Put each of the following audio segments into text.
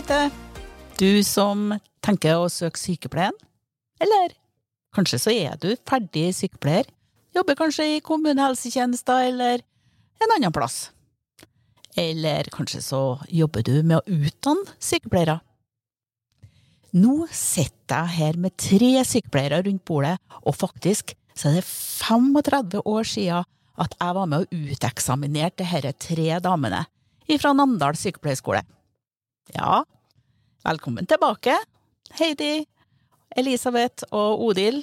Ute, du som tenker å søke sykepleien. Eller kanskje så er du ferdig sykepleier, jobber kanskje i kommunehelsetjenesta eller en annen plass. Eller kanskje så jobber du med å utdanne sykepleiere. Nå sitter jeg her med tre sykepleiere rundt bordet, og faktisk så er det 35 år siden at jeg var med og uteksaminerte disse tre damene fra Namdal sykepleierskole. Ja, velkommen tilbake, Heidi, Elisabeth og Odil.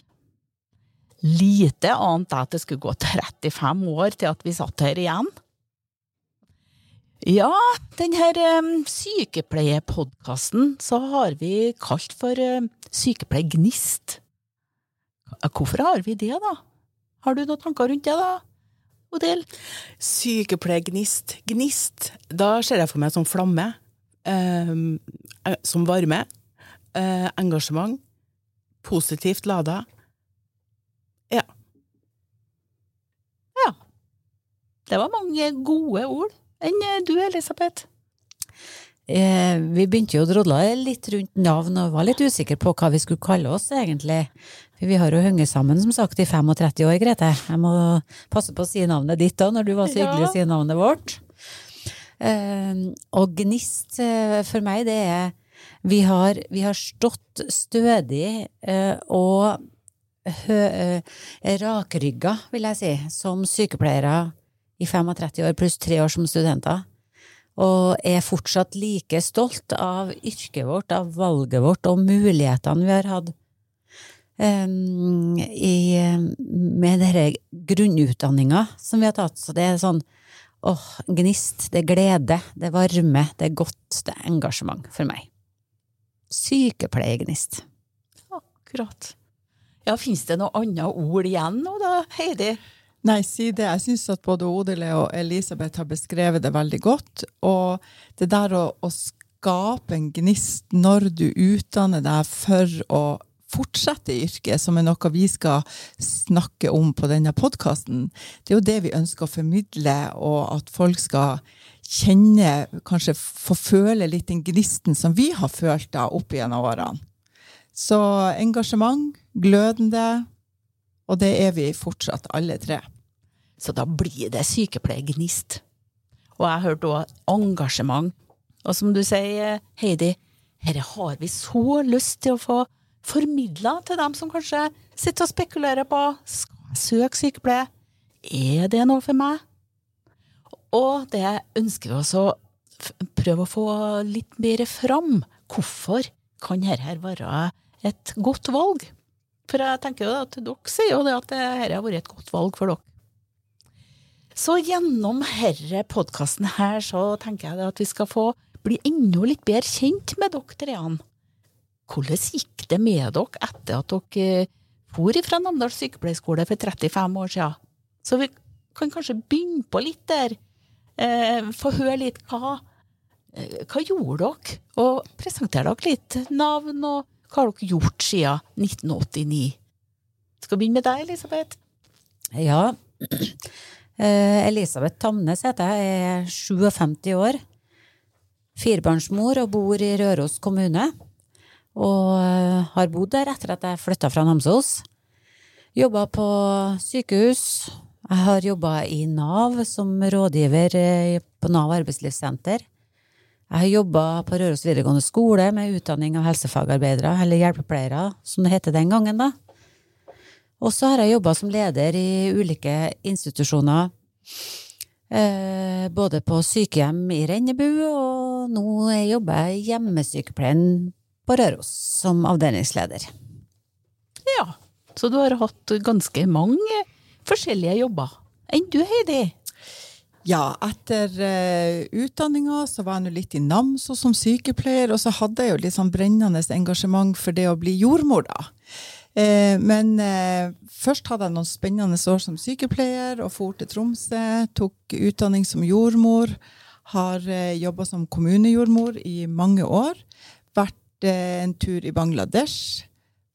Lite ante jeg at det skulle gå 35 år til at vi satt her igjen. Ja, denne sykepleiepodkasten så har vi kalt for Sykepleiergnist. Hvorfor har vi det, da? Har du noen tanker rundt det, da? Odil? Sykepleiergnist. Gnist. Da ser jeg for meg som flamme. Eh, som varme. Eh, engasjement. Positivt lada. Ja. Ja. Det var mange gode ord. Enn du, Elisabeth? Eh, vi begynte jo å drodle litt rundt navn og var litt usikre på hva vi skulle kalle oss, egentlig. For vi har jo hengt sammen, som sagt, i 35 år, Grete. Jeg må passe på å si navnet ditt òg, når du var så hyggelig å si navnet vårt. Eh, og Gnist, eh, for meg, det er Vi har, vi har stått stødig eh, og eh, rakrygga, vil jeg si, som sykepleiere i 35 år, pluss tre år som studenter og er fortsatt like stolt av yrket vårt, av valget vårt og mulighetene vi har hatt um, i, med denne grunnutdanninga som vi har tatt. Så det er sånn åh, gnist, det er glede, det er varme, det er godt, det er engasjement for meg. Sykepleiergnist. Akkurat. Ja, finnes det noe annet ord igjen nå da, Heidi? Nei, si det. Jeg syns at både Odile og Elisabeth har beskrevet det veldig godt. Og det der å, å skape en gnist når du utdanner deg for å fortsette i yrket, som er noe vi skal snakke om på denne podkasten, det er jo det vi ønsker å formidle, og at folk skal kjenne, kanskje få føle litt den gnisten som vi har følt da opp gjennom årene. Så engasjement, glødende, og det er vi fortsatt, alle tre. Så da blir det sykepleiergnist. Og jeg hørte òg engasjement. Og som du sier, Heidi, dette har vi så lyst til å få formidla til dem som kanskje sitter og spekulerer på skal jeg søke sykepleie. Er det noe for meg? Og det ønsker vi også å prøve å få litt mer fram. Hvorfor kan dette være et godt valg? For jeg tenker jo at dere sier jo det at dette har vært et godt valg for dere. Så gjennom denne podkasten her, så tenker jeg at vi skal få bli enda litt bedre kjent med dere treene. Hvordan gikk det med dere etter at dere for fra Namdal sykepleierskole for 35 år siden? Så vi kan kanskje begynne på litt der. Eh, få høre litt hva eh, Hva gjorde dere? Og presentere dere litt navn, og hva har dere gjort siden 1989? Skal vi begynne med deg, Elisabeth? Ja. Eh, Elisabeth Tamnes heter jeg, er 57 år. Firebarnsmor og bor i Røros kommune. Og eh, har bodd der etter at jeg flytta fra Namsos. Jobba på sykehus. Jeg har jobba i Nav som rådgiver eh, på Nav arbeidslivssenter. Jeg har jobba på Røros videregående skole med utdanning av helsefagarbeidere, eller hjelpepleiere, som det het den gangen, da. Og så har jeg jobba som leder i ulike institusjoner. Eh, både på sykehjem i Rennebu, og nå jobber jeg i hjemmesykepleien på Røros som avdelingsleder. Ja, så du har hatt ganske mange forskjellige jobber. Enn du, Heidi? Ja, etter uh, utdanninga så var jeg nå litt i Namsos som sykepleier, og så hadde jeg jo litt sånn brennende engasjement for det å bli jordmor, da. Eh, men eh, først hadde jeg noen spennende år som sykepleier og for til Tromsø. Tok utdanning som jordmor. Har eh, jobba som kommunejordmor i mange år. Vært eh, en tur i Bangladesh.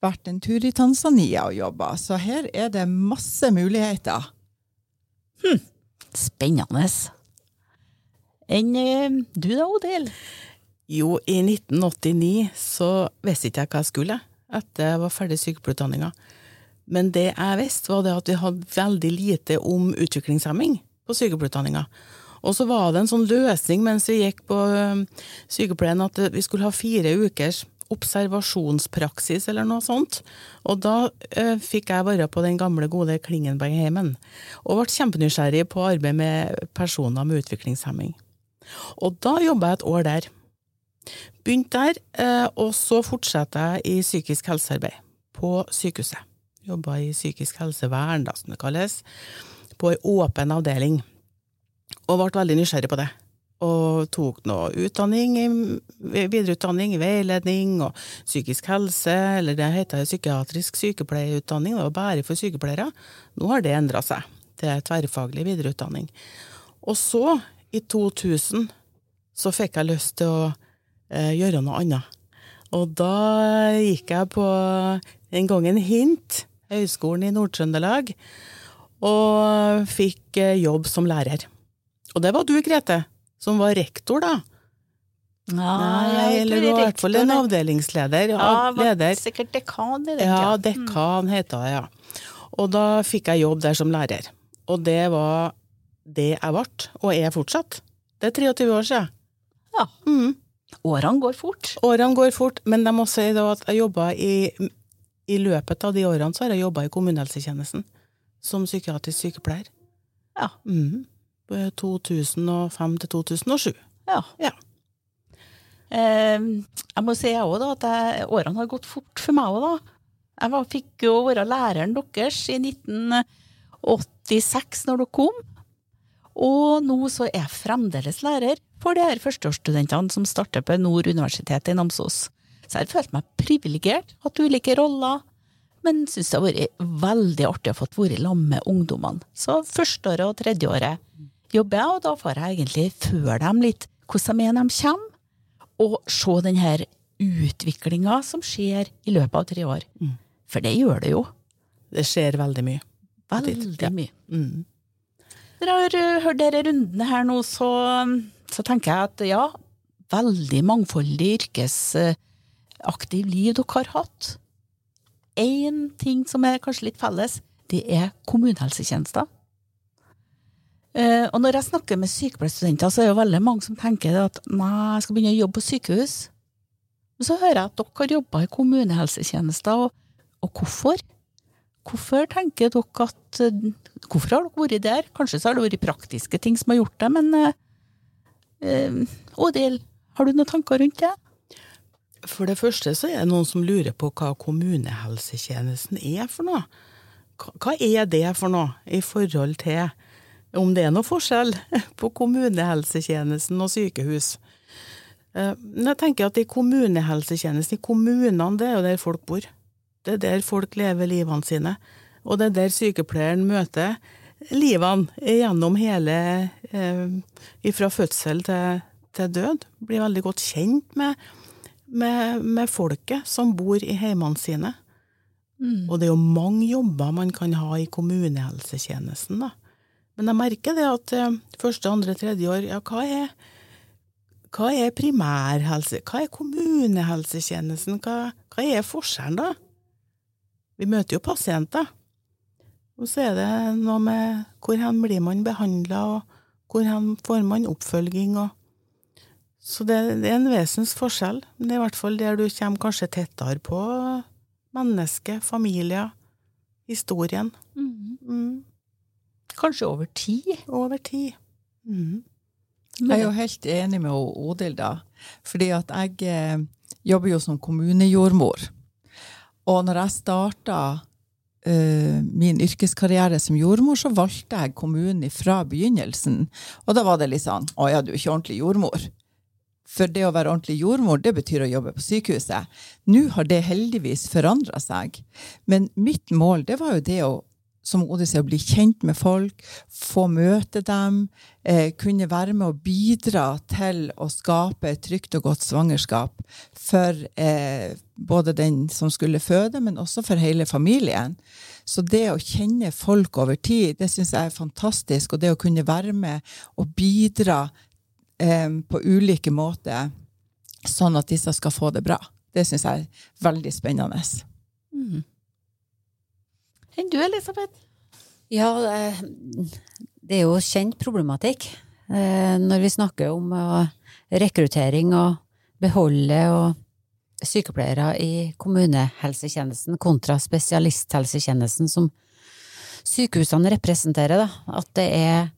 Vært en tur i Tanzania og jobba. Så her er det masse muligheter. Hm. Spennende. Enn eh, du da, Odil? Jo, i 1989 så visste ikke jeg hva jeg skulle etter jeg var ferdig sykepleierutdanninga. Men det jeg visste, var det at vi hadde veldig lite om utviklingshemming på sykepleierutdanninga. Og så var det en sånn løsning mens vi gikk på sykepleien at vi skulle ha fire ukers observasjonspraksis eller noe sånt. Og da eh, fikk jeg være på den gamle, gode Klingenbergheimen. Og ble kjempenysgjerrig på arbeid med personer med utviklingshemming. Og da jobba jeg et år der. Begynte der, eh, og så fortsatte jeg i psykisk helsearbeid på sykehuset. Jobba i psykisk helsevern, da, som det kalles, på ei åpen avdeling. Og ble veldig nysgjerrig på det. Og tok noe utdanning, videreutdanning veiledning og psykisk helse, eller det heter psykiatrisk sykepleierutdanning, det var bare for sykepleiere. Nå har det endra seg til tverrfaglig videreutdanning. Og så, i 2000, så fikk jeg lyst til å eh, gjøre noe annet. Og da gikk jeg på en gang en HINT, Høgskolen i Nord-Trøndelag, og fikk eh, jobb som lærer. Og det var du, Grete, som var rektor da. Nei, eller du var i hvert fall en avdelingsleder. Ja, leder. sikkert dekan i den Ja, dekan dekan heter det, ja. Og da fikk jeg jobb der som lærer. Og det var det jeg ble, og er fortsatt. Det er 23 år siden. Ja. Mm. Årene går fort. Årene går fort, men jeg må si da at jeg jobba i I løpet av de årene så har jeg jobba i kommunehelsetjenesten som psykiatrisk sykepleier. Ja. Mm. 2005 til 2007. Ja. Ja. Eh, jeg må si jeg òg, da, at jeg, årene har gått fort for meg òg, da. Jeg var, fikk jo være læreren deres i 1986 når dere kom. Og nå så er jeg fremdeles lærer for de her førsteårsstudentene som starter på Nord universitet i Namsos. Så jeg har følt meg privilegert, hatt ulike roller, men syns det har vært veldig artig å få være sammen med ungdommene. Så førsteåret og tredjeåret jobber jeg, og da får jeg egentlig føle dem litt hvordan de er når de kommer, og se denne utviklinga som skjer i løpet av tre år. Mm. For det gjør det jo. Det skjer veldig mye. Veldig Ja. mye. Mm. Dere har uh, hørt disse rundene her nå, så, så tenker jeg at ja, veldig mangfoldig yrkesaktiv liv dere har hatt. Én ting som er kanskje litt felles, det er kommunehelsetjenester. Eh, og når jeg snakker med sykepleierstudenter, så er det veldig mange som tenker at nei, jeg skal begynne å jobbe på sykehus. Men så hører jeg at dere har jobba i kommunehelsetjenester, og, og hvorfor? Hvorfor tenker dere at eh, Hvorfor har dere vært der? Kanskje så har det vært praktiske ting som har gjort det, men eh, Odil, har du noen tanker rundt det? For det første så er det noen som lurer på hva kommunehelsetjenesten er for noe. Hva er det for noe i forhold til om det er noe forskjell på kommunehelsetjenesten og sykehus? Eh, Men jeg tenker at i kommunehelsetjenesten, i kommunene, det er jo der folk bor. Det er der folk lever livene sine. Og det er der sykepleieren møter livene gjennom hele eh, Fra fødsel til, til død. Blir veldig godt kjent med med, med folket som bor i heimene sine. Og det er jo mange jobber man kan ha i kommunehelsetjenesten, da. Men jeg merker det at eh, første, andre, tredje år, ja, hva er, hva er primærhelse, hva er kommunehelsetjenesten, hva, hva er forskjellen, da? Vi møter jo pasienter. Og så er det noe med hvor hen blir man behandla, og hvor hen får man oppfølging, og så det, det er en vesens forskjell. Men det er i hvert fall der du kommer kanskje tettere på mennesket, familier, historien. Mm. Kanskje over tid? Over tid. Mm. Jeg er jo helt enig med Odil, da. Fordi at jeg eh, jobber jo som kommunejordmor. Og når jeg starta eh, min yrkeskarriere som jordmor, så valgte jeg kommunen fra begynnelsen. Og da var det litt sånn Å ja, du er ikke ordentlig jordmor. For det å være ordentlig jordmor, det betyr å jobbe på sykehuset. Nå har det heldigvis forandra seg. Men mitt mål, det var jo det å som Odin sier, å bli kjent med folk, få møte dem, eh, kunne være med å bidra til å skape et trygt og godt svangerskap for eh, både den som skulle føde, men også for hele familien. Så det å kjenne folk over tid, det syns jeg er fantastisk. Og det å kunne være med og bidra eh, på ulike måter sånn at disse skal få det bra. Det syns jeg er veldig spennende. Enn du, Elisabeth? Ja, eh, det er jo kjent problematikk eh, når vi snakker om eh, rekruttering og beholde og sykepleiere i kommunehelsetjenesten kontra spesialisthelsetjenesten som sykehusene representerer, da. At det er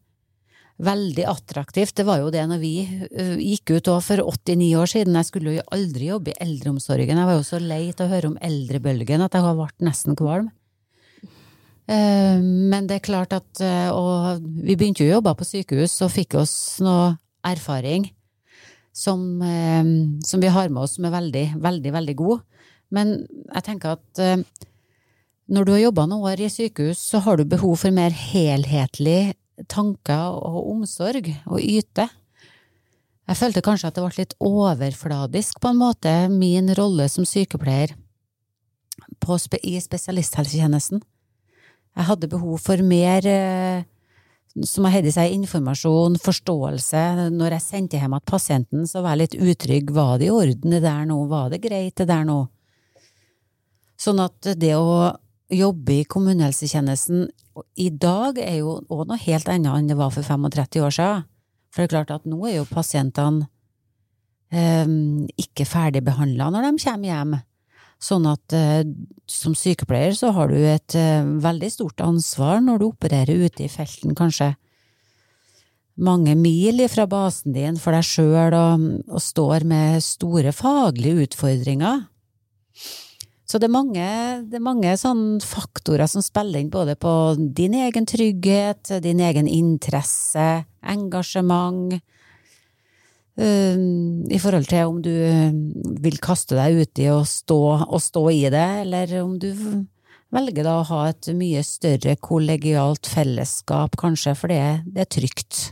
veldig attraktivt. Det var jo det når vi gikk ut for 89 år siden. Jeg skulle jo aldri jobbe i eldreomsorgen. Jeg var jo så lei til å høre om eldrebølgen at jeg ble nesten kvalm. Uh, men det er klart at uh, Og vi begynte jo å jobbe på sykehus og fikk oss noe erfaring som, som vi har med oss som er veldig, veldig, veldig god. Men jeg tenker at når du har jobba noen år i sykehus, så har du behov for mer helhetlig tanker og omsorg og yte. Jeg følte kanskje at det ble litt overfladisk, på en måte, min rolle som sykepleier på, i spesialisthelsetjenesten. Jeg hadde behov for mer, som Heidi seg, informasjon, forståelse. Når jeg sendte hjem at pasienten, så var jeg litt utrygg. Var det i orden det der nå? Var det greit det der nå? Sånn at det å jobbe i kommunehelsetjenesten i dag er jo òg noe helt annet enn det var for 35 år siden. For det er klart at nå er jo pasientene eh, ikke ferdigbehandla når de kommer hjem. Sånn at eh, som sykepleier så har du et eh, veldig stort ansvar når du opererer ute i felten, kanskje mange mil fra basen din for deg sjøl, og, og står med store faglige utfordringer. Så det er mange, det er mange faktorer som spiller inn både på din egen trygghet, din egen interesse, engasjement, i forhold til om du vil kaste deg uti og stå, og stå i det, eller om du velger da å ha et mye større kollegialt fellesskap, kanskje, for det, det er trygt.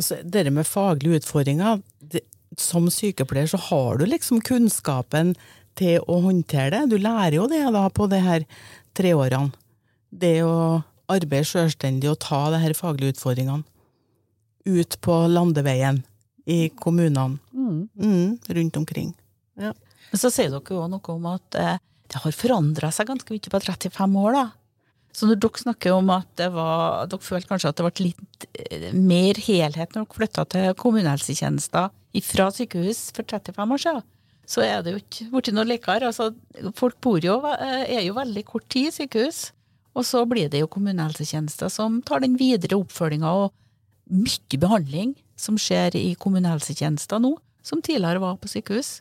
Det med faglige utfordringer, det, som sykepleier så har du liksom kunnskapen til å håndtere det. Du lærer jo det da på de her tre årene. Det å arbeide selvstendig og ta de her faglige utfordringene. Ut på landeveien i kommunene. Mm. Mm, rundt omkring. Ja. Men så sier dere jo noe om at eh, det har forandra seg ganske mye på 35 år, da. Så når dere snakker om at det var, dere følte kanskje at det ble litt eh, mer helhet når dere flytta til kommunehelsetjenester fra sykehus for 35 år siden, så er det jo ikke blitt noe likere. Altså, folk bor jo, eh, er jo veldig kort tid i sykehus, og så blir det jo kommunehelsetjenester som tar den videre oppfølginga og mye behandling som skjer i kommunehelsetjenester nå, som tidligere var på sykehus.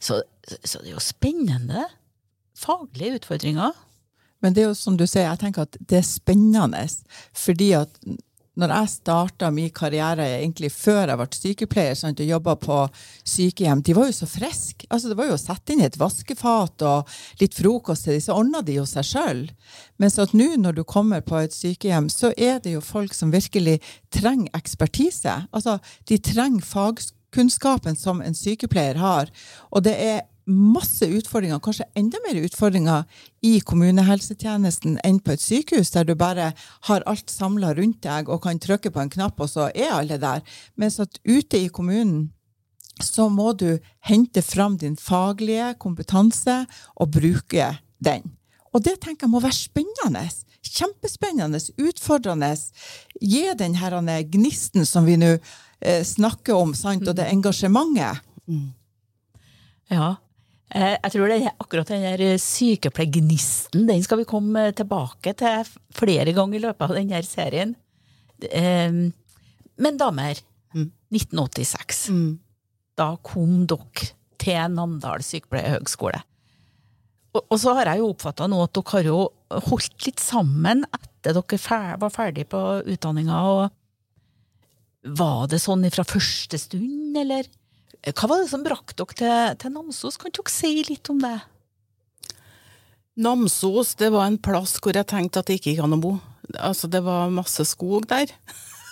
Så, så det er jo spennende faglige utfordringer. Men det er jo som du sier, jeg tenker at det er spennende, fordi at når jeg starta min karriere egentlig før jeg ble sykepleier sant, og jobba på sykehjem, de var jo så friske. Altså, det var jo å sette inn et vaskefat og litt frokost til dem, så ordna de jo seg sjøl. Mens at nå når du kommer på et sykehjem, så er det jo folk som virkelig trenger ekspertise. Altså, de trenger fagkunnskapen som en sykepleier har. Og det er masse utfordringer, kanskje enda mer utfordringer i kommunehelsetjenesten enn på et sykehus, der du bare har alt samla rundt deg og kan trykke på en knapp, og så er alle der. Mens at ute i kommunen så må du hente fram din faglige kompetanse og bruke den. Og det tenker jeg må være spennende. Kjempespennende, utfordrende. Gi den her gnisten som vi nå eh, snakker om, sant? og det engasjementet. Mm. Ja, jeg tror det er akkurat den der sykepleiergnisten den skal vi komme tilbake til flere ganger i løpet av denne serien. Eh, men damer, mm. 1986. Mm. Da kom dere til Namdal sykepleierhøgskole. Og, og så har jeg jo oppfatta nå at dere har jo holdt litt sammen etter dere var ferdig på utdanninga. Var det sånn fra første stund, eller? Hva var det som brakte dere til, til, Namsos? Kan dere si litt om det? Namsos det var en plass hvor jeg tenkte at det ikke gikk an å bo. Altså, det var masse skog der.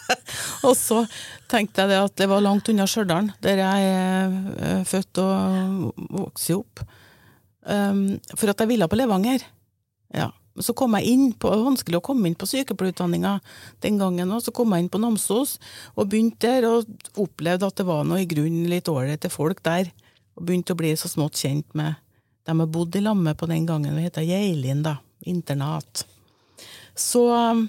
og så tenkte jeg det at det var langt unna Stjørdal, der jeg er født og vokste opp. Um, for at jeg ville på Levanger. Ja. Så kom jeg inn på, det var vanskelig å komme inn på sykepleierutdanninga den gangen òg. Så kom jeg inn på Namsos og begynte der, og opplevde at det var noe i grunnen litt ålreite folk der. Og begynte å bli så smått kjent med dem jeg bodde i lag med på den gangen. Det heter Geilin, da. Internat. Så um,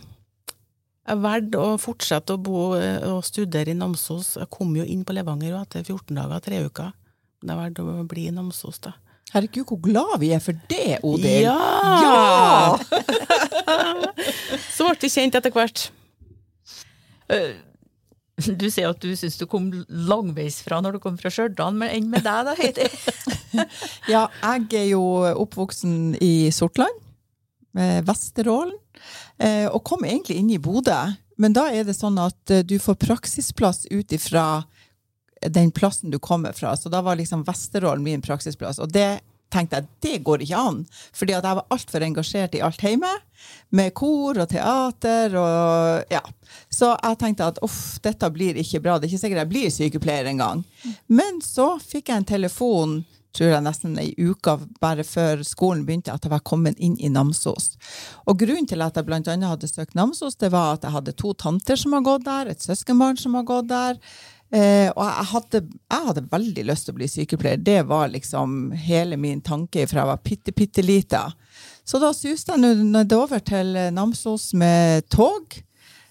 jeg valgte å fortsette å bo eh, og studere i Namsos. Jeg kom jo inn på Levanger etter 14 dager, tre uker. Men jeg valgte å bli i Namsos, da. Herregud, hvor glad vi er for det, Odin! Ja! Så ble vi kjent etter hvert. Eh, Du sier at du syns du kom langveisfra når du kom fra Stjørdal, men enn med deg da, Heidi? Ja, jeg er jo oppvoksen i Sortland, eh, Vesterålen, eh, og kom egentlig inn i Bodø. Men da er det sånn at du får praksisplass ut ifra den plassen du kommer fra. Så da var liksom Vesterålen min praksisplass. Og det tenkte jeg, det går ikke an. Fordi jeg var altfor engasjert i alt hjemme, med kor og teater og ja. Så jeg tenkte at uff, dette blir ikke bra. Det er ikke sikkert jeg blir sykepleier engang. Men så fikk jeg en telefon tror jeg nesten ei uke bare før skolen begynte, at jeg var kommet inn i Namsos. Og grunnen til at jeg annet hadde søkt Namsos, det var at jeg hadde to tanter som har gått der, et søskenbarn som har gått der. Eh, og jeg hadde, jeg hadde veldig lyst til å bli sykepleier. Det var liksom hele min tanke fra jeg var bitte, bitte lita. Så da suste jeg nedover til Namsos med tog.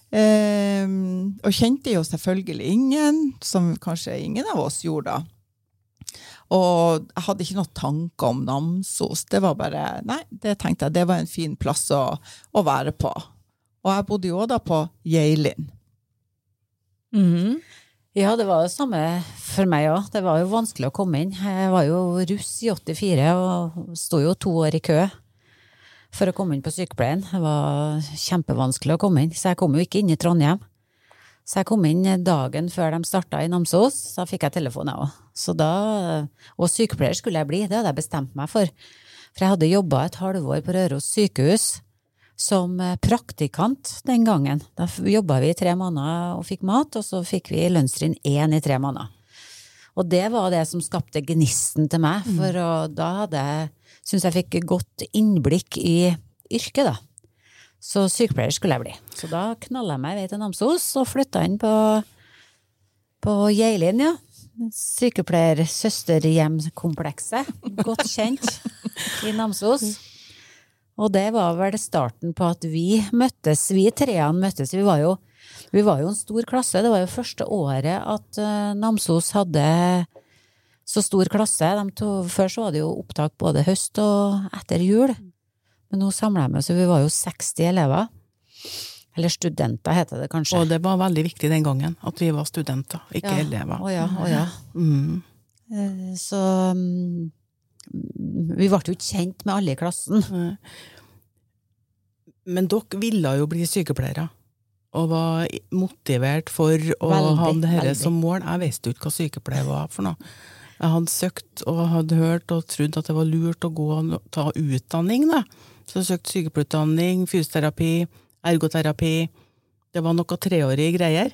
Eh, og kjente jo selvfølgelig ingen, som kanskje ingen av oss gjorde da. Og jeg hadde ikke noen tanker om Namsos. Det var bare, nei, det tenkte jeg, det var en fin plass å, å være på. Og jeg bodde jo da på Geilin. Mhm. Ja, det var det samme for meg òg. Det var jo vanskelig å komme inn. Jeg var jo russ i 84 og sto jo to år i kø for å komme inn på sykepleien. Det var kjempevanskelig å komme inn, så jeg kom jo ikke inn i Trondheim. Så jeg kom inn dagen før de starta i Namsos, så fikk jeg telefon, jeg òg. Og sykepleier skulle jeg bli, det hadde jeg bestemt meg for. For jeg hadde jobba et halvår på Røros sykehus som praktikant den gangen. Da jobba vi i tre måneder og fikk mat, og så fikk vi lønnstrinn én i tre måneder. Og det var det som skapte gnisten til meg, for å, da hadde jeg syns jeg fikk godt innblikk i yrket, da. Så sykepleier skulle jeg bli. Så da knalla jeg meg i vei til Namsos og flytta inn på, på Geilin, ja. Sykepleier-søsterhjemkomplekset. Godt kjent i Namsos. Og det var vel starten på at vi møttes, vi treene møttes. Vi var jo, vi var jo en stor klasse. Det var jo første året at uh, Namsos hadde så stor klasse. De to, før så var det jo opptak både høst og etter jul. Men nå samla jeg oss, vi var jo 60 elever. Eller studenter, heter det kanskje. Og det var veldig viktig den gangen at vi var studenter, ikke Ja. elever. Å ja, å ja. Mm. Eh, Så mm, vi ble jo ikke kjent med alle i klassen. Men dere ville jo bli sykepleiere, og var motivert for å Veldig, ha dette som mål. Jeg visste jo ikke hva sykepleier var for noe. Jeg hadde søkt og hadde hørt og trodd at det var lurt å gå og ta utdanning. Da. Så jeg søkte sykepleierutdanning, fysioterapi, ergoterapi. Det var noe treårige greier.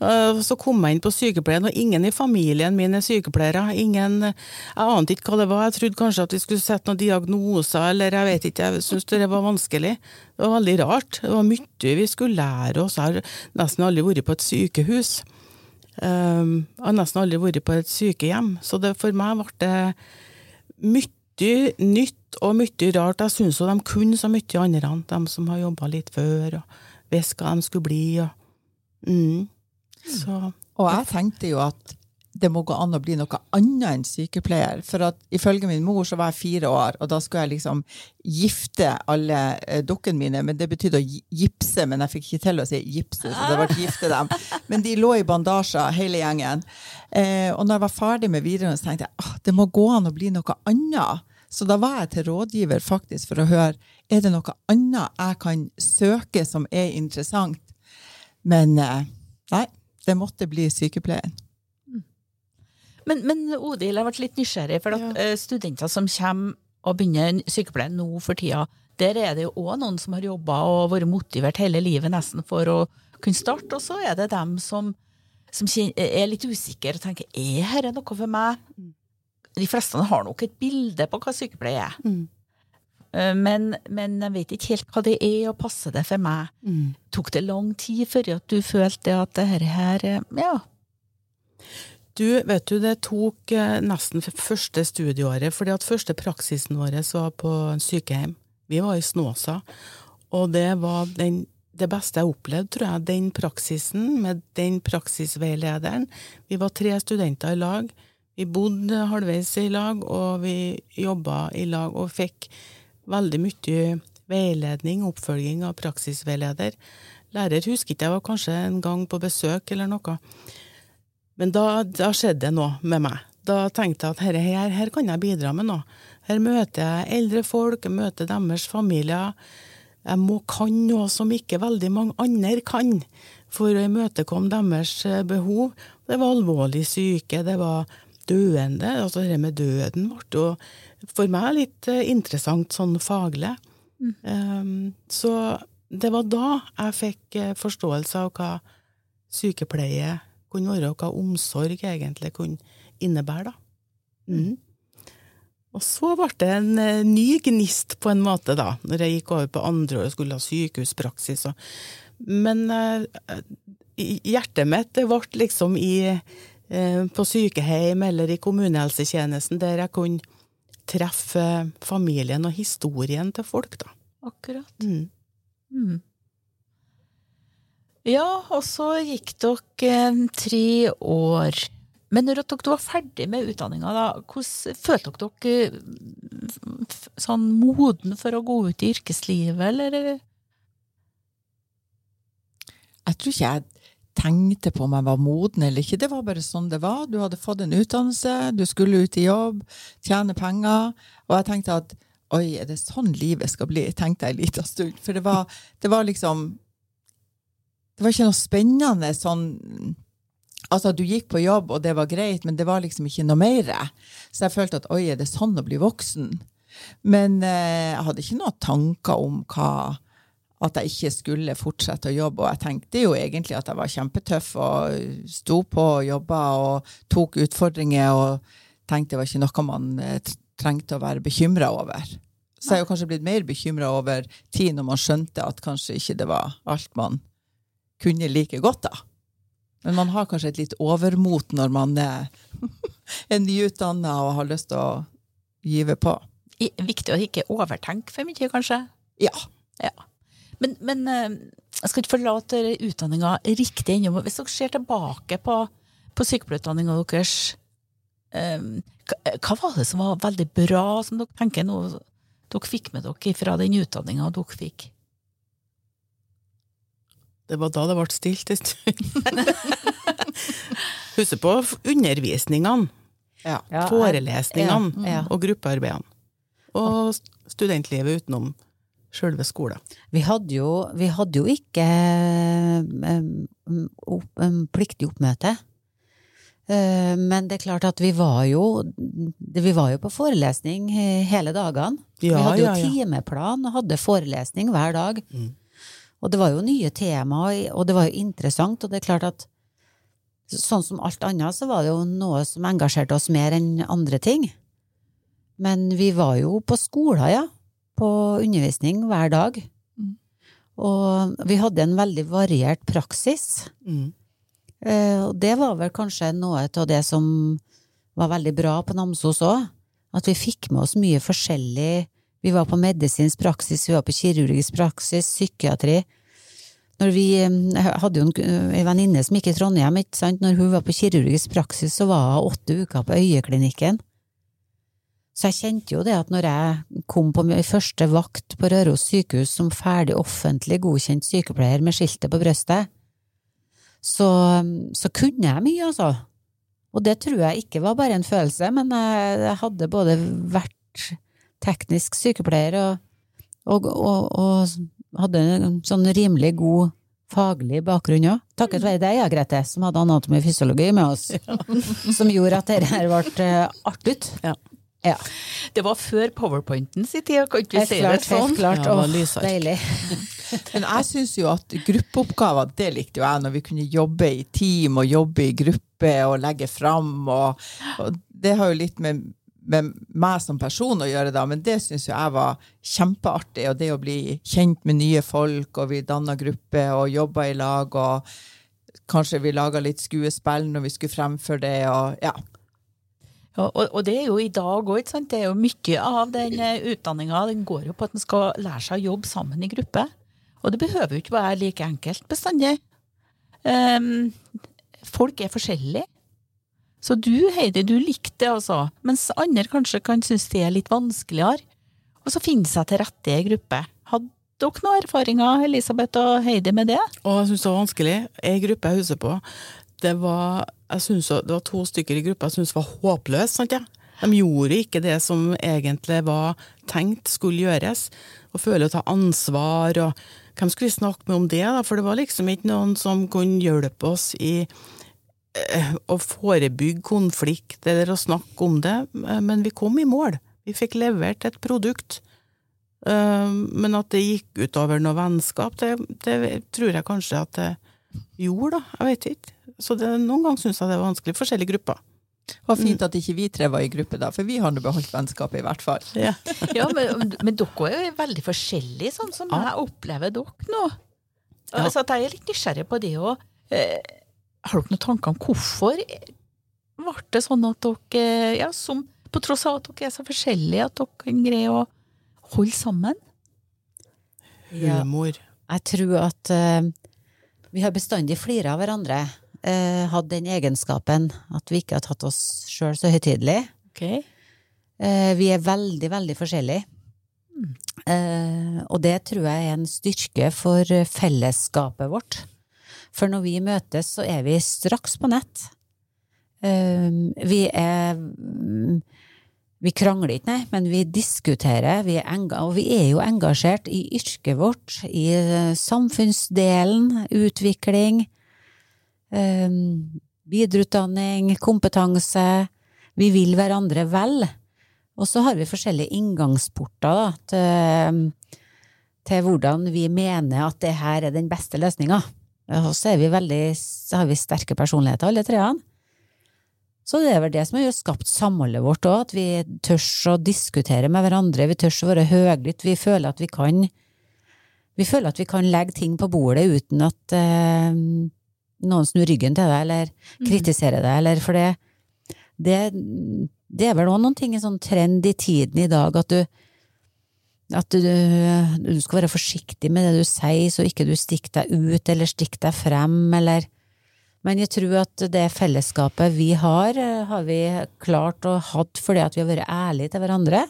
Eh, Så kom jeg inn på sykepleien, og ingen i familien min er sykepleiere. Ingen, jeg ante ikke hva det var. Jeg trodde kanskje at vi skulle sette noen diagnoser, eller jeg vet ikke. Jeg syntes det var vanskelig. Det var veldig rart. Det var mye vi skulle lære oss. Jeg har nesten aldri vært på et sykehus. Um, jeg har nesten aldri vært på et sykehjem. Så det, for meg ble det mye nytt og mye rart. Jeg syns jo de kunne så mye andre, de som har jobba litt før, og hva de skulle bli. Og, mm. Så Og jeg tenkte jo at det må gå an å bli noe annet enn sykepleier. For at ifølge min mor så var jeg fire år, og da skulle jeg liksom gifte alle eh, dukkene mine. Men det betydde å gipse, men jeg fikk ikke til å si gipse, så det ble gifte dem. Men de lå i bandasjer, hele gjengen. Eh, og når jeg var ferdig med videregående, så tenkte jeg at det må gå an å bli noe annet. Så da var jeg til rådgiver faktisk for å høre er det noe annet jeg kan søke som er interessant. Men eh, nei, det måtte bli sykepleien. Men, men Odil, jeg ble litt nysgjerrig, for at ja. studenter som kommer og begynner sykepleien nå for tida, der er det jo òg noen som har jobba og vært motivert hele livet nesten for å kunne starte, og så er det dem som, som er litt usikre og tenker er dette noe for meg? De fleste har nok et bilde på hva sykepleie er. Mm. men, men jeg vet ikke helt hva det er, og passer det for meg. Mm. Tok det lang tid før at du følte at det her, her eh, Ja. Du, vet du, det tok eh, nesten første studieåret, fordi at første praksisen vår var på en sykehjem. Vi var i Snåsa, og det var den, det beste jeg opplevde, tror jeg, den praksisen med den praksisveilederen. Vi var tre studenter i lag. Vi bodde halvveis i lag, og vi jobba i lag og fikk veldig mye veiledning, oppfølging av praksisveileder. Lærer husker ikke, jeg var kanskje en gang på besøk eller noe. Men da, da skjedde det noe med meg. Da tenkte jeg at her, her, her kan jeg bidra med noe. Her møter jeg eldre folk, jeg møter deres familier. Jeg må kan noe som ikke veldig mange andre kan, for å imøtekomme deres eh, behov. Det var alvorlig syke, det var døende. Altså det med døden ble jo for meg litt eh, interessant sånn faglig. Um, så det var da jeg fikk eh, forståelse av hva sykepleie kunne være, og hva omsorg egentlig kunne innebære. da. Mm. Og så ble det en eh, ny gnist, på en måte, da, når jeg gikk over på andre år og skulle ha sykehuspraksis. Og, men hjertet mitt ble liksom i, på sykehjem eller i kommunehelsetjenesten, der jeg kunne treffe familien og historien til folk, da. Akkurat. Mm. Mm. Ja, og så gikk dere eh, tre år. Men når dere var ferdig med utdanninga, da, hvordan følte dere dere eh, sånn moden for å gå ut i yrkeslivet, eller? Jeg tror ikke jeg tenkte på om jeg var moden eller ikke. Det var bare sånn det var. Du hadde fått en utdannelse, du skulle ut i jobb, tjene penger. Og jeg tenkte at oi, er det sånn livet skal bli? tenkte jeg en liten stund. For det var, det var liksom Det var ikke noe spennende sånn Altså, du gikk på jobb, og det var greit, men det var liksom ikke noe mer. Så jeg følte at oi, er det sånn å bli voksen? Men eh, jeg hadde ikke noen tanker om hva at jeg ikke skulle fortsette å jobbe. Og jeg tenkte jo egentlig at jeg var kjempetøff og sto på og jobba og tok utfordringer og tenkte det var ikke noe man eh, trengte å være bekymra over. Så jeg er jo kanskje blitt mer bekymra over tid når man skjønte at kanskje ikke det var alt man kunne like godt, da. Men man har kanskje et litt overmot når man er, er nyutdanna og har lyst til å give på. Viktig å ikke overtenke for mye, kanskje? Ja. Ja. Men, men eh, jeg skal ikke forlate utdanninga riktig ennå. Hvis dere ser tilbake på, på sykepleierutdanninga deres, eh, hva, var det som var veldig bra, som dere tenker nå dere fikk med dere fra den utdanninga dere fikk? Det var da det ble stilt en stund. Husk på undervisningene, ja. Ja, forelesningene ja, ja. og gruppearbeidene. Og studentlivet utenom sjølve skolen. Vi hadde jo, vi hadde jo ikke um, opp, um, pliktig oppmøte. Eh, men det er klart at vi var jo Vi var jo på forelesning eh, hele dagene. vi hadde jo ja, ja. timeplan og hadde forelesning hver dag. Mm. Og det var jo nye temaer, og det var jo interessant. Og det er klart at sånn som alt annet, så var det jo noe som engasjerte oss mer enn andre ting. Men vi var jo på skolen, ja. På undervisning hver dag. Mm. Og vi hadde en veldig variert praksis. Mm. Eh, Og det var vel kanskje noe av det som var veldig bra på Namsos òg. At vi fikk med oss mye forskjellig. Vi var på medisinsk praksis, vi var på kirurgisk praksis, psykiatri. Når vi eh, jeg hadde jo en, en venninne som gikk i Trondheim, ikke sant. Når hun var på kirurgisk praksis, så var hun åtte uker på Øyeklinikken. Så jeg kjente jo det at når jeg kom på min første vakt på Røros sykehus som ferdig offentlig godkjent sykepleier med skiltet på brøstet, så, så kunne jeg mye, altså. Og det tror jeg ikke var bare en følelse, men jeg, jeg hadde både vært teknisk sykepleier og, og, og, og hadde en sånn rimelig god faglig bakgrunn òg. Takket være deg, ja, Grete, som hadde anatomi og fysiologi med oss, som gjorde at dette her ble eh, artig. Ja. Ja. Det var før powerpointen sin tid, kan ikke vi si det sånn? helt klart. Ja, det var Åh, lysark. deilig. Men jeg syns jo at gruppeoppgaver, det likte jo jeg, når vi kunne jobbe i team og jobbe i gruppe og legge fram. Og, og det har jo litt med med meg som person å gjøre, da, men det syns jeg var kjempeartig. Og det å bli kjent med nye folk, og vi danna gruppe og jobba i lag, og kanskje vi laga litt skuespill når vi skulle fremføre det, og ja. Og, og det er jo i dag òg. Det er jo mye av den utdanninga den går jo på at en skal lære seg å jobbe sammen i gruppe. Og det behøver jo ikke være like enkelt bestandig. Um, folk er forskjellige. Så du, Heidi, du likte det altså, mens andre kanskje kan synes det er litt vanskeligere. Og så finne seg til rette i gruppe. Hadde dere noen erfaringer, Elisabeth og Heidi, med det? Og jeg syns det var vanskelig. Ei gruppe jeg husker på, det var, synes, det var to stykker i gruppa jeg syntes var håpløst. sant ja? De gjorde ikke det som egentlig var tenkt skulle gjøres, og føle å ta ansvar. og Hvem skulle vi snakke med om det, da? For det var liksom ikke noen som kunne hjelpe oss i Eh, å forebygge konflikt eller å snakke om det, men vi kom i mål. Vi fikk levert et produkt. Eh, men at det gikk utover noe vennskap, det, det tror jeg kanskje at det gjorde, da. Jeg vet ikke. Så det, noen ganger syns jeg det er vanskelig. Forskjellige grupper. Det var fint at ikke vi tre var i gruppe, da, for vi har nå beholdt vennskapet, i hvert fall. Ja, ja men, men, dere er jo veldig forskjellige, sånn som jeg opplever dere nå. Ja. Så jeg er litt nysgjerrig på det òg. Har dere noen tanker om hvorfor ble det sånn at dere, ja, som, på tross av at dere er så forskjellige, at dere greier å holde sammen? Humor. Ja, jeg tror at uh, vi har bestandig flira av hverandre. Uh, hatt den egenskapen at vi ikke har tatt oss sjøl så høytidelig. Okay. Uh, vi er veldig, veldig forskjellige. Mm. og det tror jeg er en styrke for fellesskapet vårt. For når vi møtes, så er vi straks på nett. Vi er Vi krangler ikke, nei, men vi diskuterer, vi og vi er jo engasjert i yrket vårt, i eh, samfunnsdelen, utvikling, videreutdanning, kompetanse. Vi vil hverandre vel. Og så har vi forskjellige inngangsporter da, til, til hvordan vi mener at det her er den beste løsninga. Og så, vi veldig, så har vi sterke personligheter, alle treene. Så det er vel det som har skapt samholdet vårt òg, at vi tør å diskutere med hverandre, vi tør å være høylytte, vi føler at vi kan vi føler at vi kan legge ting på bordet uten at eh, noen snur ryggen til deg, eller mhm. kritiserer deg, eller for det, det, det er vel òg noen ting, en sånn trend i tiden i dag, at du at du, du, skal være forsiktig med det du sier, så ikke du stikker deg ut eller stikker deg frem, eller Men jeg tror at det fellesskapet vi har, har vi klart å hatt fordi at vi har vært ærlige til hverandre.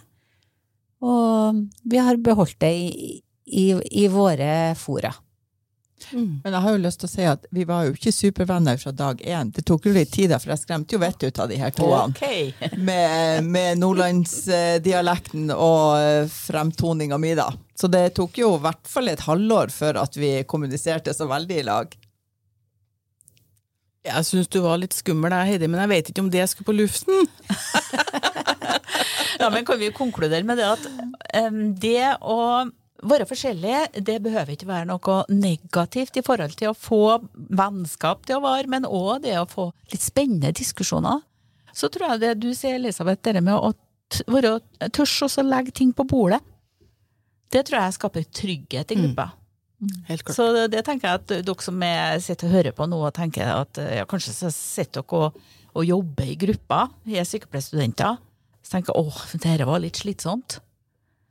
Og vi har beholdt det i, i, i våre fora. Mm. Men jeg har jo lyst til å si at vi var jo ikke supervenner fra dag én. Det tok jo litt tid, for jeg skremte jo vettet ut av de her toene. Okay. med, med nordlandsdialekten og eh, fremtoninga mi, da. Så det tok jo i hvert fall et halvår før at vi kommuniserte så veldig i lag. Jeg syns du var litt skummel Heidi, men jeg vet ikke om det skulle på luften. ja, men kan vi konkludere med det at um, det å være forskjellige, det behøver ikke være noe negativt i forhold til å få vennskap til å vare, men òg det å få litt spennende diskusjoner. Så tror jeg det du sier, Elisabeth, det med å være tørs å legge ting på bordet, det tror jeg skaper trygghet i mm. gruppa. Mm. Så det, det, tenker jeg at dere som er, sitter og hører på nå og tenker at ja, kanskje så sitter dere og, og jobber i gruppa, er sykepleierstudenter, så tenker åh, dette var litt slitsomt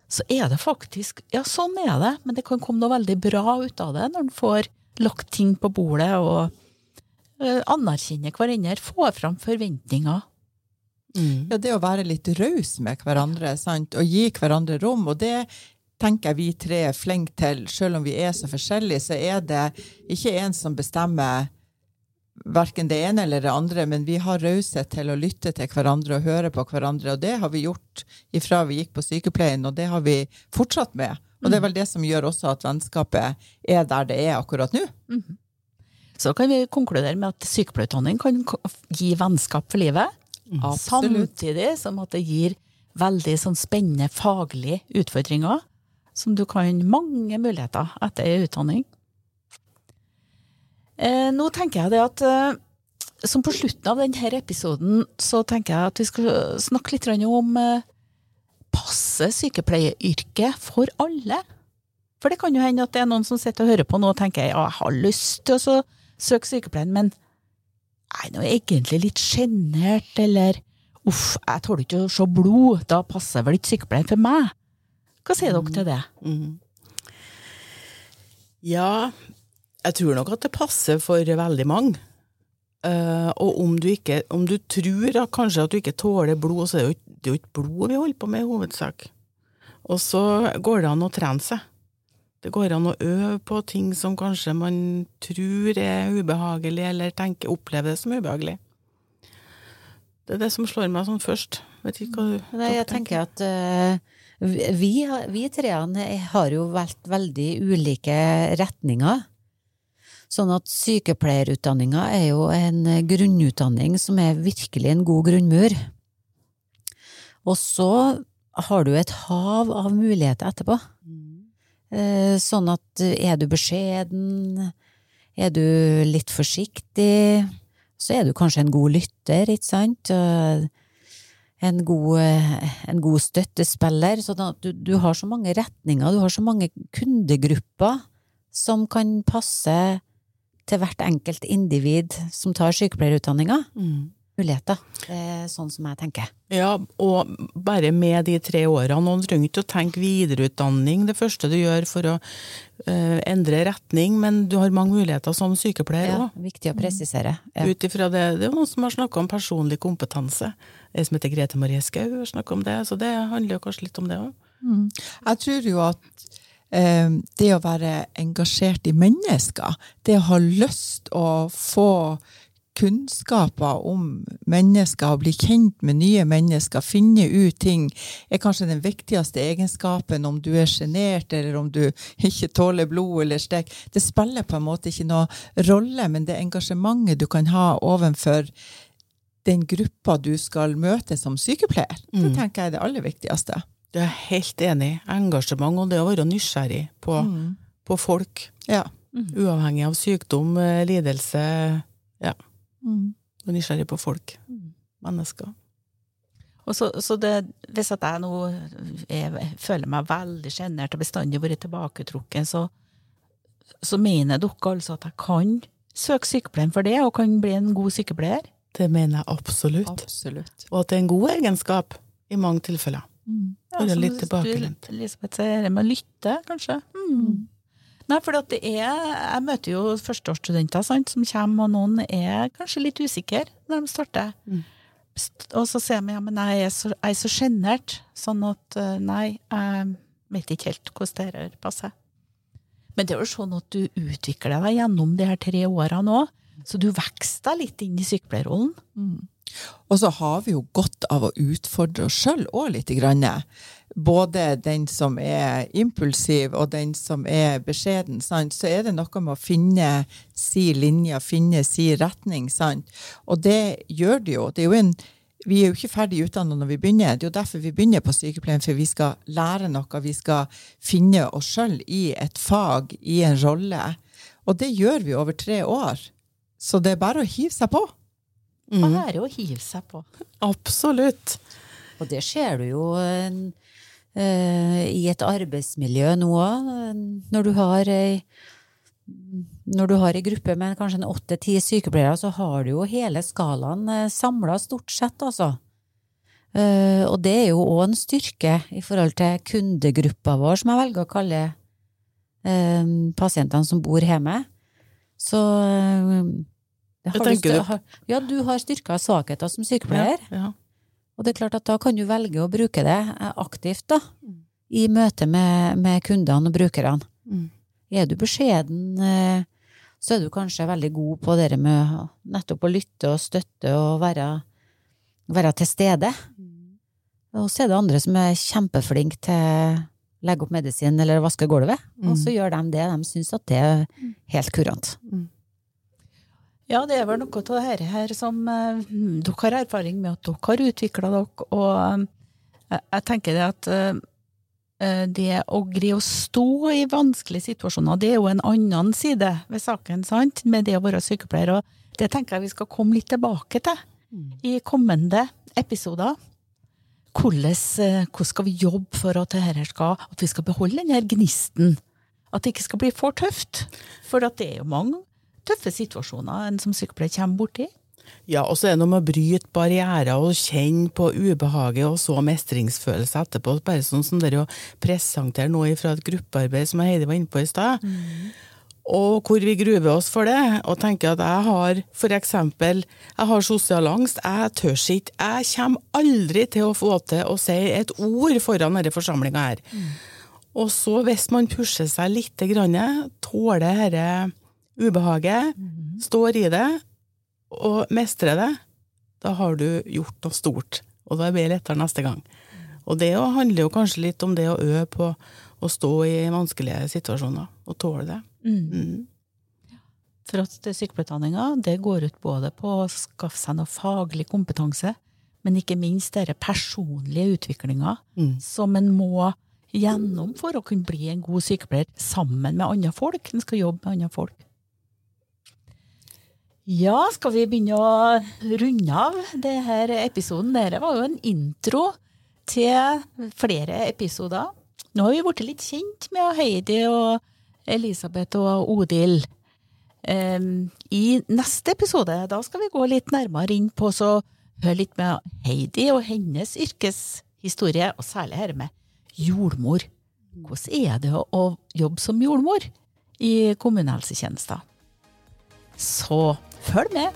så er det faktisk Ja, sånn er det, men det kan komme noe veldig bra ut av det når en får lagt ting på bordet og uh, anerkjenner hverandre, får fram forventninger. Mm. Ja, det å være litt raus med hverandre, sant, og gi hverandre rom, og det tenker jeg vi tre er flinke til. Selv om vi er så forskjellige, så er det ikke en som bestemmer verken det ene eller det andre, men vi har raushet til å lytte til hverandre og høre på hverandre. Og det har vi gjort ifra vi gikk på sykepleien, og det har vi fortsatt med. Og det er vel det som gjør også at vennskapet er der det er akkurat nå. Mm -hmm. Så kan vi konkludere med at sykepleierutdanning kan gi vennskap for livet. Mm. Samtidig som at det gir veldig sånn spennende faglige utfordringer, som du kan mange muligheter etter utdanning. Eh, nå tenker jeg det at eh, som på slutten av denne episoden så tenker jeg at vi skal snakke litt om eh, passe sykepleieryrket for alle? For det kan jo hende at det er noen som sitter og hører på nå og tenker ja, jeg har lyst til å søke sykepleien, men jeg er nå egentlig litt sjenert, eller uff, jeg tåler ikke å se blod, da passer vel ikke sykepleien for meg? Hva sier dere til det? Mm. Ja, jeg tror nok at det passer for veldig mange. Uh, og om du, ikke, om du tror at kanskje at du ikke tåler blod, så er det jo, det er jo ikke blod vi holder på med i hovedsak. Og så går det an å trene seg. Det går an å øve på ting som kanskje man tror er ubehagelig, eller tenker, opplever det som ubehagelig. Det er det som slår meg sånn først. Vet ikke hva du Nei, jeg tenker at uh, vi, vi treene har jo valgt veldig ulike retninger. Sånn at sykepleierutdanninga er jo en grunnutdanning som er virkelig en god grunnmur. Og så har du et hav av muligheter etterpå. Eh, Sånn at er du beskjeden, er du litt forsiktig, så er du kanskje en god lytter, ikke sant? En god, eh, en god støttespiller. Sånn at du, du har så mange retninger, du har så mange kundegrupper som kan passe til hvert enkelt individ som tar sykepleierutdanninga. Mm. Muligheter. Det er sånn som jeg tenker. Ja, og bare med de tre årene, og du trenger ikke å tenke videreutdanning det første du gjør for å uh, endre retning, men du har mange muligheter som sykepleier Ja, viktig å presisere. Ja. Ut ifra det, det er noen som har snakka om personlig kompetanse. Ei som heter Grete Marie Skau har snakka om det, så det handler jo kanskje litt om det òg. Jeg tror jo at det å være engasjert i mennesker, det å ha lyst å få kunnskaper om mennesker, og bli kjent med nye mennesker, finne ut ting, er kanskje den viktigste egenskapen om du er sjenert, eller om du ikke tåler blod eller stek. Det spiller på en måte ikke noe rolle, men det engasjementet du kan ha overfor den gruppa du skal møte som sykepleier, det tenker jeg er det aller viktigste. Jeg er helt enig. Engasjement og det å være nysgjerrig på, på folk. Ja. Uavhengig av sykdom, eh, lidelse. Ja. Og nysgjerrig på folk. Mennesker. Og så, så det, hvis at jeg nå er, føler meg veldig sjenert og bestandig vært tilbaketrukken, så, så mener dere altså at jeg kan søke sykepleien for det, og kan bli en god sykepleier? Det mener jeg absolutt. Absolutt. Og at det er en god egenskap i mange tilfeller. Være som litt tilbakelent. Elisabeth sier det med å lytte, kanskje. Mm. Nei, for det er Jeg møter jo førsteårsstudenter sant, som kommer, og noen er kanskje litt usikre når de starter. Mm. Og så sier de ja, men jeg er så, jeg er så sjenert, sånn at eh, nei, jeg vet ikke helt hvordan det her passer. Men det er jo sånn at du utvikler deg gjennom de her tre årene òg, så du vokser deg litt inn i sykepleierrollen. Og så har vi jo godt av å utfordre oss sjøl òg litt. Grann. Både den som er impulsiv og den som er beskjeden. Sant? Så er det noe med å finne si linje, finne si retning. Sant? Og det gjør det jo. Det er jo en, vi er jo ikke ferdig utdannet når vi begynner. Det er jo derfor vi begynner på sykepleien, for vi skal lære noe. Vi skal finne oss sjøl i et fag, i en rolle. Og det gjør vi over tre år. Så det er bare å hive seg på. Bare å hive seg på. Absolutt. Og det ser du jo eh, i et arbeidsmiljø nå òg, når du har ei når du har ei gruppe med kanskje en åtte-ti sykepleiere, så har du jo hele skalaen samla stort sett, altså. Eh, og det er jo òg en styrke i forhold til kundegruppa vår, som jeg velger å kalle eh, pasientene som bor hjemme. Så eh, Hva tenker du? har- Ja, du har styrker og svakheter som sykepleier. Ja. Og det er klart at da kan du velge å bruke det eh, aktivt, da. I møte med, med kundene og brukerne. Mm. Er du beskjeden, eh, så er du kanskje veldig god på det med nettopp å lytte og støtte og være, være til stede. Og så er det andre som er kjempeflinke til å legge opp medisin eller vaske gulvet, og så gjør de det. De syns at det er helt kurant. Ja, det er vel noe av dette her som eh, dere har erfaring med at dere har utvikla dere, og eh, jeg tenker det at eh, eh, det å greie å stå i vanskelige situasjoner, det er jo en annen side ved saken, sant, med det å være sykepleier. Og Det tenker jeg vi skal komme litt tilbake til i kommende episoder. Hvordan, eh, hvordan skal vi jobbe for at, skal, at vi skal beholde denne gnisten? At det ikke skal bli for tøft. For det er jo mange tøffe situasjoner en som sykepleier kommer borti. Ja, og så er det noe med å bryte barrierer og kjenne på ubehaget og så mestringsfølelse etterpå. Bare sånn som dere å presentere noe fra et gruppearbeid som Heidi var inne på i stad. Og hvor vi gruver oss for det, og tenker at jeg har eksempel jeg har sosial angst, jeg tør ikke, jeg kommer aldri til å få til å si et ord foran denne forsamlinga her. Og så hvis man pusher seg litt, tåler dette ubehaget, står i det, og mestrer det, da har du gjort noe stort. Og da blir det lettere neste gang. Og det handler jo kanskje litt om det å øve på å stå i vanskelige situasjoner, og tåle det. Mm. For at sykepleierutdanninga det går ut både på å skaffe seg noe faglig kompetanse, men ikke minst denne personlige utviklinga Mm. som en må gjennom for å kunne bli en god sykepleier sammen med andre folk. En skal jobbe med andre folk. Ja, skal vi begynne å runde av denne episoden? Dette var jo en intro til flere episoder. Nå har vi blitt litt kjent med Heidi og Elisabeth og Odil. I neste episode da skal vi gå litt nærmere inn på så høre litt med Heidi og hennes yrkeshistorie, og særlig dette med jordmor. Hvordan er det å jobbe som jordmor i kommunehelsetjenesten? Så følg med!